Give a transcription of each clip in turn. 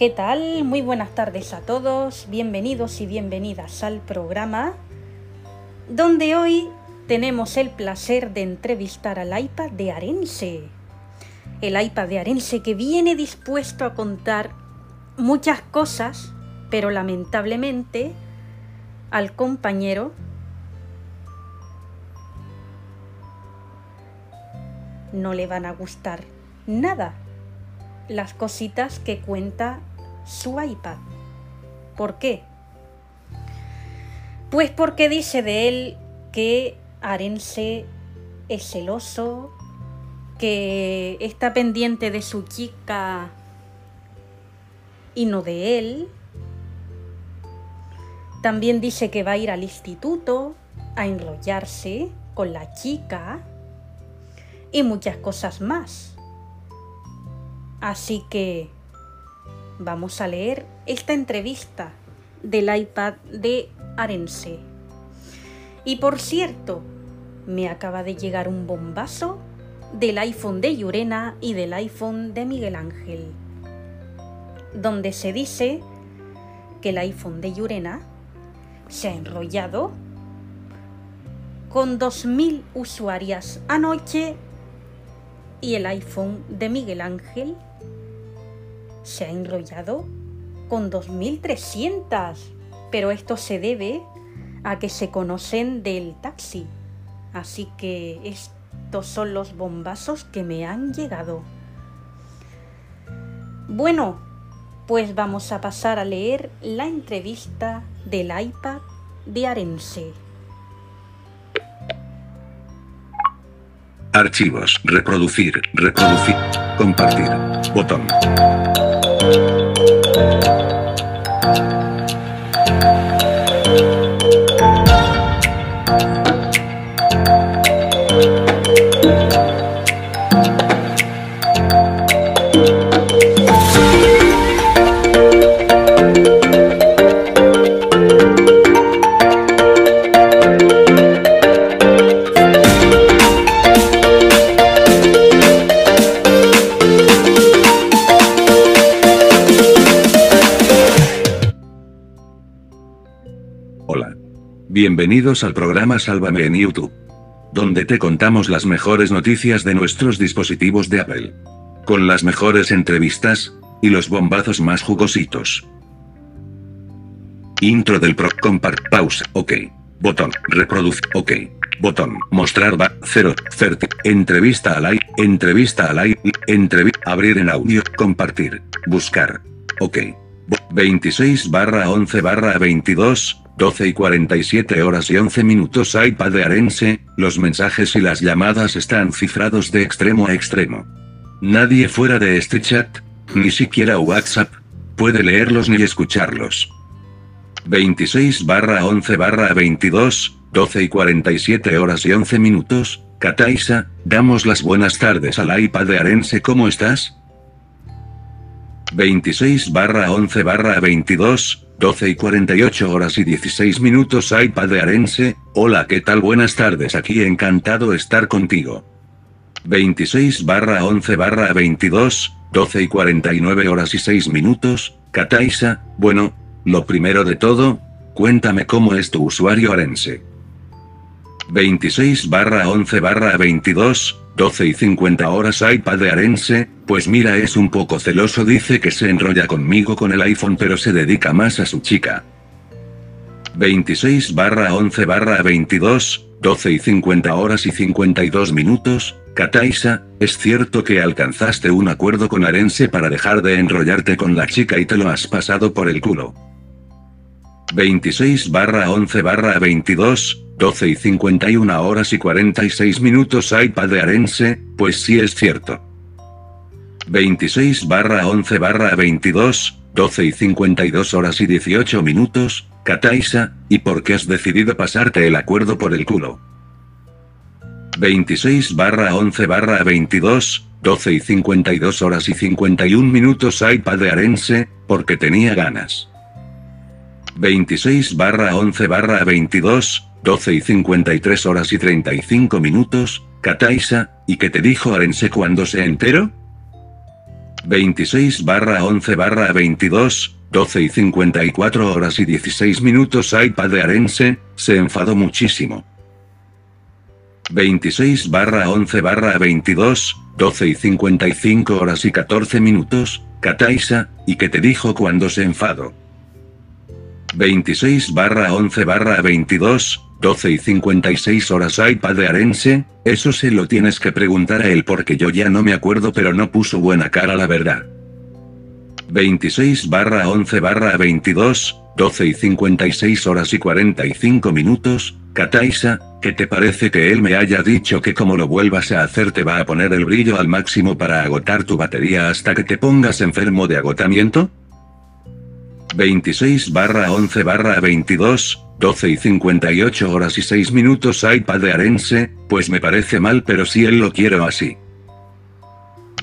¿Qué tal? Muy buenas tardes a todos, bienvenidos y bienvenidas al programa donde hoy tenemos el placer de entrevistar al iPad de Arense. El iPad de Arense que viene dispuesto a contar muchas cosas, pero lamentablemente al compañero no le van a gustar nada las cositas que cuenta su iPad. ¿Por qué? Pues porque dice de él que Arense es celoso, que está pendiente de su chica y no de él. También dice que va a ir al instituto a enrollarse con la chica y muchas cosas más. Así que vamos a leer esta entrevista del iPad de Arense. Y por cierto, me acaba de llegar un bombazo del iPhone de Llurena y del iPhone de Miguel Ángel, donde se dice que el iPhone de Llurena se ha enrollado con 2.000 usuarias anoche y el iPhone de Miguel Ángel se ha enrollado con 2.300. Pero esto se debe a que se conocen del taxi. Así que estos son los bombazos que me han llegado. Bueno, pues vamos a pasar a leer la entrevista del iPad de Arense. Archivos, reproducir, reproducir, compartir, botón. Hola. Bienvenidos al programa Sálvame en YouTube. Donde te contamos las mejores noticias de nuestros dispositivos de Apple. Con las mejores entrevistas, y los bombazos más jugositos. Intro del pro compart pausa, ok. Botón, reproducir, ok. Botón, mostrar va, 0, 30, entrevista al aire, entrevista al aire, entrevista, abrir en audio, compartir, buscar, ok. 26 barra 11 barra 22, 12 y 47 horas y 11 minutos iPad de Arense, los mensajes y las llamadas están cifrados de extremo a extremo. Nadie fuera de este chat, ni siquiera WhatsApp, puede leerlos ni escucharlos. 26 barra 11 barra 22, 12 y 47 horas y 11 minutos, Kataisa, damos las buenas tardes al iPad de Arense, ¿cómo estás? 26 barra 11 barra 22, 12 y 48 horas y 16 minutos iPad de Arense, hola qué tal buenas tardes aquí encantado estar contigo. 26 barra 11 barra 22, 12 y 49 horas y 6 minutos, Kataisa, bueno, lo primero de todo, cuéntame cómo es tu usuario Arense. 26 barra 11 barra 22, 12 y 50 horas iPad de Arense, pues mira es un poco celoso dice que se enrolla conmigo con el iPhone pero se dedica más a su chica. 26 barra 11 barra 22, 12 y 50 horas y 52 minutos, Kataisa, es cierto que alcanzaste un acuerdo con Arense para dejar de enrollarte con la chica y te lo has pasado por el culo. 26 barra 11 barra 22, 12 y 51 horas y 46 minutos iPad Arense, pues sí es cierto. 26 barra 11 barra 22, 12 y 52 horas y 18 minutos, Kataisa, ¿y por qué has decidido pasarte el acuerdo por el culo? 26 barra 11 barra 22, 12 y 52 horas y 51 minutos iPad Arense, porque tenía ganas. 26 barra 11 barra 22, 12 y 53 horas y 35 minutos, Kataisa, ¿y qué te dijo Arense cuando se enteró? 26 barra 11 barra 22, 12 y 54 horas y 16 minutos iPad de Arense, se enfadó muchísimo. 26 barra 11 barra 22, 12 y 55 horas y 14 minutos, Kataisa, y que te dijo cuando se enfadó. 26 barra 11 barra 22, 12 y 56 horas iPad de Arense, eso se lo tienes que preguntar a él porque yo ya no me acuerdo pero no puso buena cara la verdad. 26 barra 11 barra 22, 12 y 56 horas y 45 minutos, Kataisa, ¿qué te parece que él me haya dicho que como lo vuelvas a hacer te va a poner el brillo al máximo para agotar tu batería hasta que te pongas enfermo de agotamiento? 26 barra 11 barra 22, 12 y 58 horas y 6 minutos iPad de Arense, pues me parece mal pero si él lo quiero así.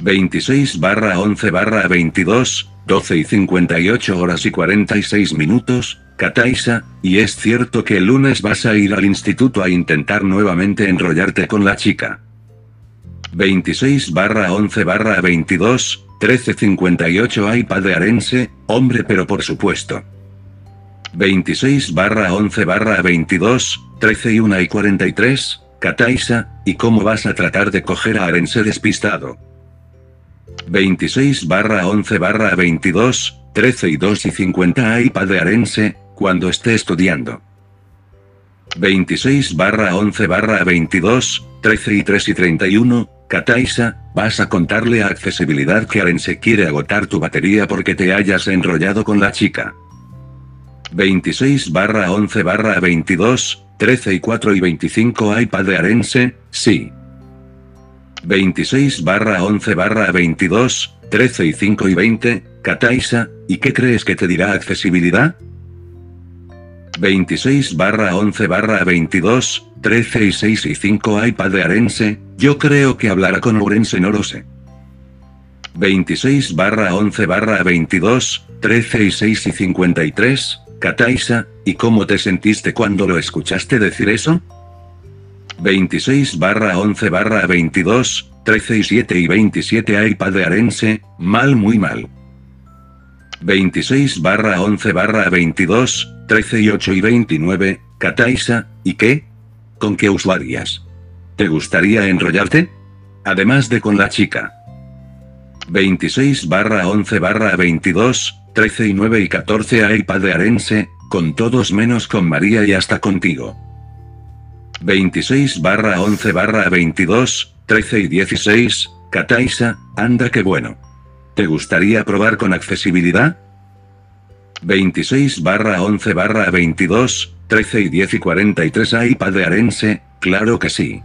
26 barra 11 barra 22, 12 y 58 horas y 46 minutos, Kataisa, y es cierto que el lunes vas a ir al instituto a intentar nuevamente enrollarte con la chica. 26 barra 11 barra 22, 1358 iPad de Arense, hombre pero por supuesto. 26 barra 11 barra 22, 13 y 1 y 43, Kataisa, ¿y cómo vas a tratar de coger a Arense despistado? 26 barra 11 barra 22, 13 y 2 y 50 iPad de Arense, cuando esté estudiando. 26 barra 11 barra 22, 13 y 3 y 31, Kataisa, vas a contarle a accesibilidad que Arense quiere agotar tu batería porque te hayas enrollado con la chica. 26 barra 11 barra 22, 13 y 4 y 25 iPad de Arense, sí. 26 barra 11 barra 22, 13 y 5 y 20, Kataisa, ¿y qué crees que te dirá accesibilidad? 26 barra 11 barra 22, 13 y 6 y 5 iPad de Arense, yo creo que hablará con Ourense no lo sé. 26 barra 11 barra 22, 13 y 6 y 53, Kataisa, ¿y cómo te sentiste cuando lo escuchaste decir eso? 26 barra 11 barra 22, 13 y 7 y 27 iPad de Arense, mal muy mal. 26 barra 11 barra 22, 13 y 8 y 29, Kataisa, ¿y qué? ¿Con qué usuarias? ¿Te gustaría enrollarte? Además de con la chica. 26 barra 11 barra 22, 13 y 9 y 14 iPad de Arense, con todos menos con María y hasta contigo. 26 barra 11 barra 22, 13 y 16, Kataisa, anda que bueno. ¿Te gustaría probar con accesibilidad? 26 barra 11 barra 22, 13 y 10 y 43 iPad de Arense, claro que sí.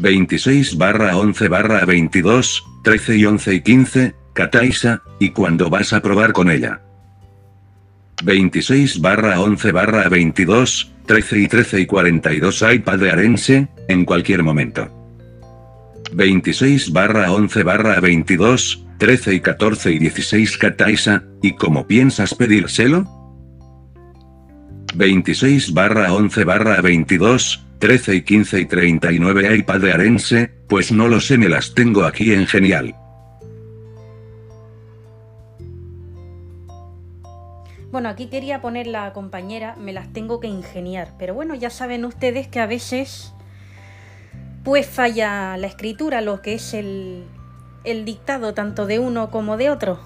26 barra 11 barra 22, 13 y 11 y 15, Kataisa, ¿y cuándo vas a probar con ella? 26 barra 11 barra 22, 13 y 13 y 42 iPad de Arense, en cualquier momento. 26 barra 11 barra 22, 13 y 14 y 16 Kataisa, ¿y cómo piensas pedírselo? 26 barra 11 barra 22, 13 y 15 y 39 iPad de Arense, pues no lo sé me las tengo aquí en genial. Bueno, aquí quería poner la compañera, me las tengo que ingeniar, pero bueno, ya saben ustedes que a veces pues falla la escritura, lo que es el, el dictado tanto de uno como de otro.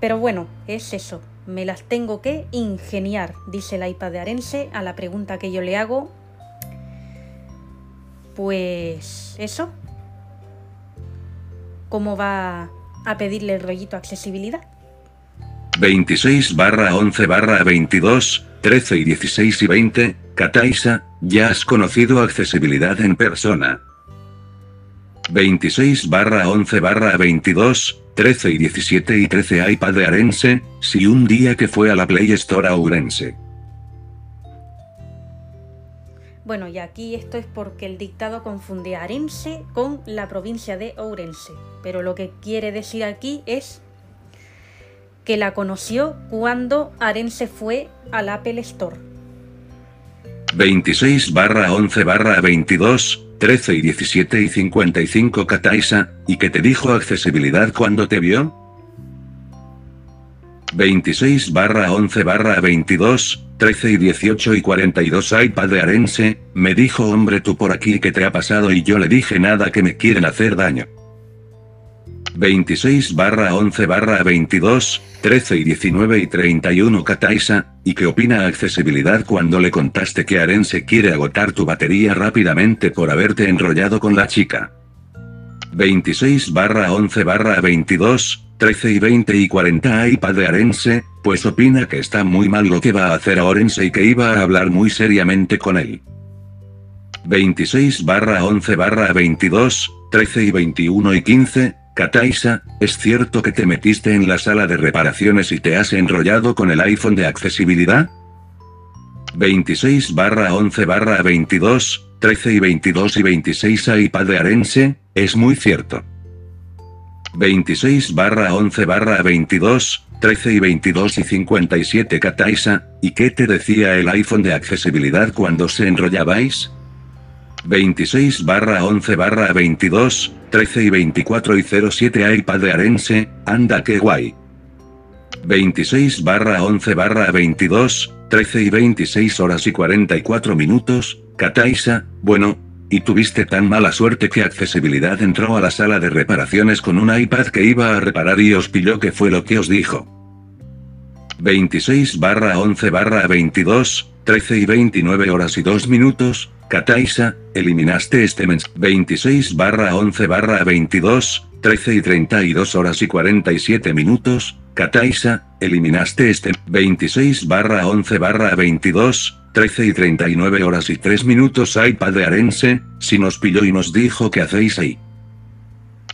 Pero bueno, es eso, me las tengo que ingeniar, dice el iPad de Arense a la pregunta que yo le hago pues eso. ¿Cómo va a pedirle el rollito accesibilidad? 26 barra 11 barra 22, 13 y 16 y 20, Kataisa, ya has conocido accesibilidad en persona. 26 barra 11 barra 22, 13 y 17 y 13 iPad de Arense, si un día que fue a la Play Store. Bueno, y aquí esto es porque el dictado confunde a Arense con la provincia de Ourense, pero lo que quiere decir aquí es que la conoció cuando Arense fue al Apple Store. 26 barra 11 barra 22, 13 y 17 y 55 Kataisa, ¿y qué te dijo accesibilidad cuando te vio? 26 barra 11 barra 22, 13 y 18 y 42 iPad de Arense, me dijo hombre tú por aquí qué te ha pasado y yo le dije nada que me quieren hacer daño. 26 barra 11 barra 22, 13 y 19 y 31 Kataisa, ¿y qué opina accesibilidad cuando le contaste que Arense quiere agotar tu batería rápidamente por haberte enrollado con la chica? 26 barra 11 barra 22, 13 y 20 y 40 iPad de Arense, pues opina que está muy mal lo que va a hacer a Orense y que iba a hablar muy seriamente con él. 26 barra 11 barra 22, 13 y 21 y 15, Kataisa, ¿es cierto que te metiste en la sala de reparaciones y te has enrollado con el iPhone de accesibilidad? 26 barra 11 barra 22, 13 y 22 y 26 iPad de Arense, es muy cierto. 26 barra 11 barra 22, 13 y 22 y 57 Kataisa, ¿y qué te decía el iPhone de accesibilidad cuando se enrollabais? 26 barra 11 barra 22, 13 y 24 y 07 iPad de Arense, anda que guay. 26 barra 11 barra 22, 13 y 26 horas y 44 minutos, Kataisa, bueno, y tuviste tan mala suerte que accesibilidad entró a la sala de reparaciones con un iPad que iba a reparar y os pilló que fue lo que os dijo. 26 barra 11 barra 22, 13 y 29 horas y 2 minutos, Kataisa, eliminaste este mens 26 barra 11 barra 22, 13 y 32 horas y 47 minutos, Kataisa, eliminaste este 26 barra 11 barra 22, 13 y 39 horas y 3 minutos iPad de Arense, si nos pilló y nos dijo que hacéis ahí.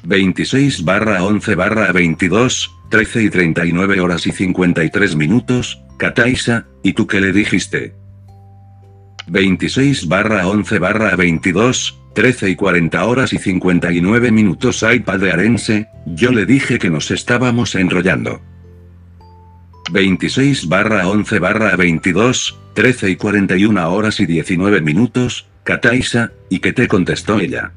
26 barra 11 barra 22, 13 y 39 horas y 53 minutos, Kataisa, ¿y tú qué le dijiste? 26 barra 11 barra 22, 13 y 40 horas y 59 minutos iPad de Arense, yo le dije que nos estábamos enrollando. 26 barra 11 barra 22, 13 y 41 horas y 19 minutos, Kataisa, ¿y qué te contestó ella?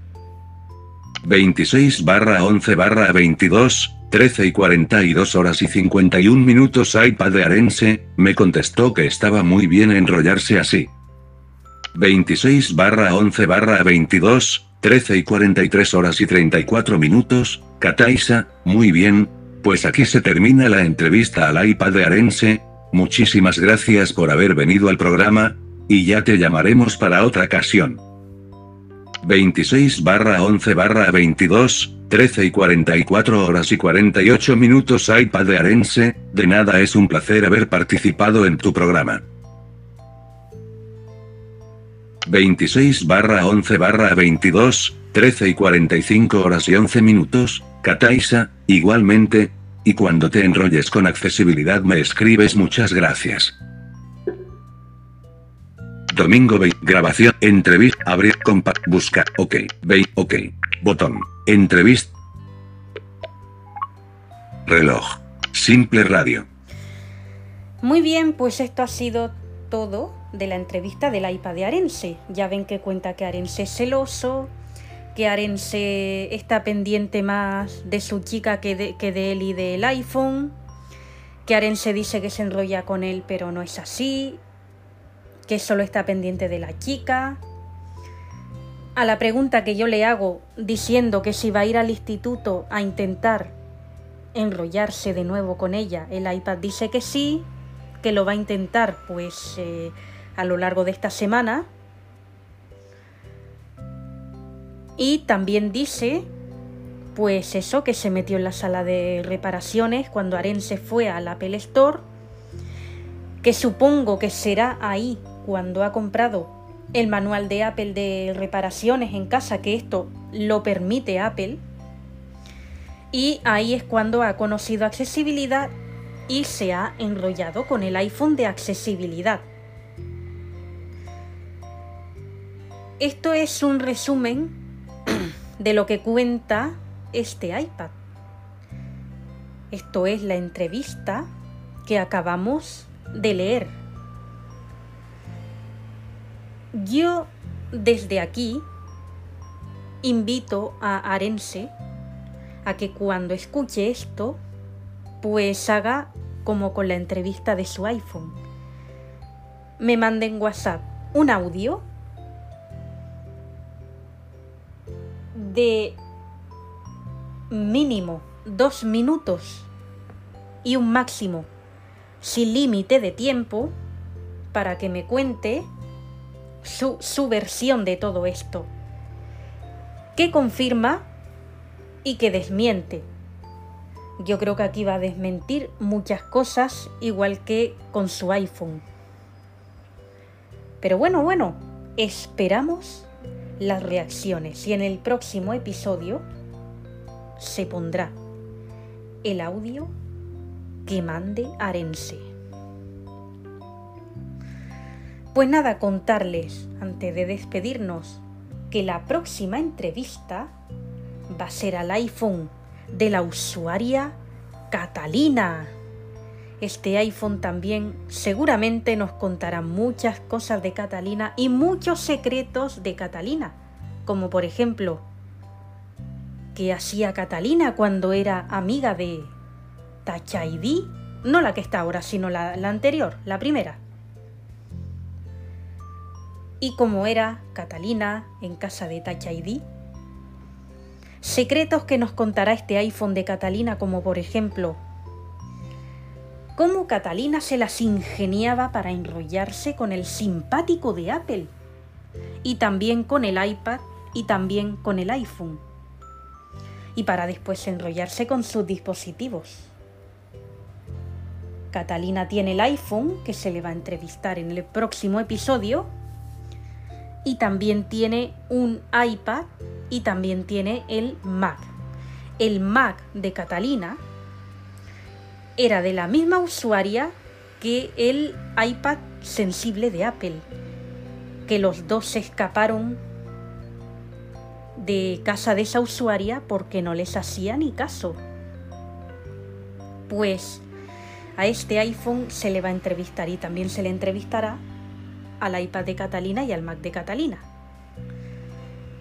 26 barra 11 barra 22, 13 y 42 horas y 51 minutos iPad de Arense, me contestó que estaba muy bien enrollarse así. 26 barra 11 barra 22, 13 y 43 horas y 34 minutos, Kataisa, muy bien, pues aquí se termina la entrevista al iPad de Arense, muchísimas gracias por haber venido al programa, y ya te llamaremos para otra ocasión. 26 barra 11 barra 22, 13 y 44 horas y 48 minutos iPad de Arense, de nada es un placer haber participado en tu programa. 26 barra 11 barra 22, 13 y 45 horas y 11 minutos, Kataisa, igualmente, y cuando te enrolles con accesibilidad me escribes muchas gracias. Domingo 20, grabación, entrevista, abrir, compa, busca, ok, ve, ok, botón, entrevista, reloj, simple radio. Muy bien, pues esto ha sido todo de la entrevista del iPad de Arense. Ya ven que cuenta que Arense es celoso, que Arense está pendiente más de su chica que de, que de él y del iPhone, que Arense dice que se enrolla con él pero no es así, que solo está pendiente de la chica. A la pregunta que yo le hago diciendo que si va a ir al instituto a intentar enrollarse de nuevo con ella, el iPad dice que sí, que lo va a intentar pues eh, a lo largo de esta semana. Y también dice, pues eso, que se metió en la sala de reparaciones cuando Arense fue al Apple Store, que supongo que será ahí cuando ha comprado el manual de Apple de reparaciones en casa, que esto lo permite Apple. Y ahí es cuando ha conocido accesibilidad y se ha enrollado con el iPhone de accesibilidad. Esto es un resumen de lo que cuenta este iPad. Esto es la entrevista que acabamos de leer. Yo desde aquí invito a Arense a que cuando escuche esto, pues haga como con la entrevista de su iPhone. Me mande en WhatsApp un audio de mínimo dos minutos y un máximo sin límite de tiempo para que me cuente su, su versión de todo esto, que confirma y que desmiente. Yo creo que aquí va a desmentir muchas cosas, igual que con su iPhone. Pero bueno, bueno, esperamos las reacciones y en el próximo episodio se pondrá el audio que mande Arense. Pues nada, contarles, antes de despedirnos, que la próxima entrevista va a ser al iPhone de la usuaria Catalina. Este iPhone también seguramente nos contará muchas cosas de Catalina y muchos secretos de Catalina, como por ejemplo, qué hacía Catalina cuando era amiga de Tachaidi, no la que está ahora, sino la anterior, la primera. Y cómo era Catalina en casa de Tachaidi. Secretos que nos contará este iPhone de Catalina, como por ejemplo, cómo Catalina se las ingeniaba para enrollarse con el simpático de Apple, y también con el iPad y también con el iPhone, y para después enrollarse con sus dispositivos. Catalina tiene el iPhone, que se le va a entrevistar en el próximo episodio, y también tiene un iPad y también tiene el Mac. El Mac de Catalina era de la misma usuaria que el iPad sensible de Apple, que los dos se escaparon de casa de esa usuaria porque no les hacía ni caso. Pues a este iPhone se le va a entrevistar y también se le entrevistará al iPad de Catalina y al Mac de Catalina.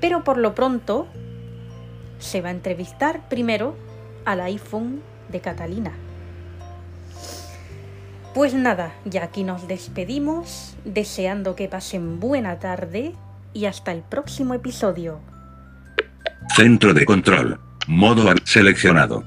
Pero por lo pronto se va a entrevistar primero al iPhone de Catalina. Pues nada, ya aquí nos despedimos, deseando que pasen buena tarde y hasta el próximo episodio. Centro de control. Modo seleccionado.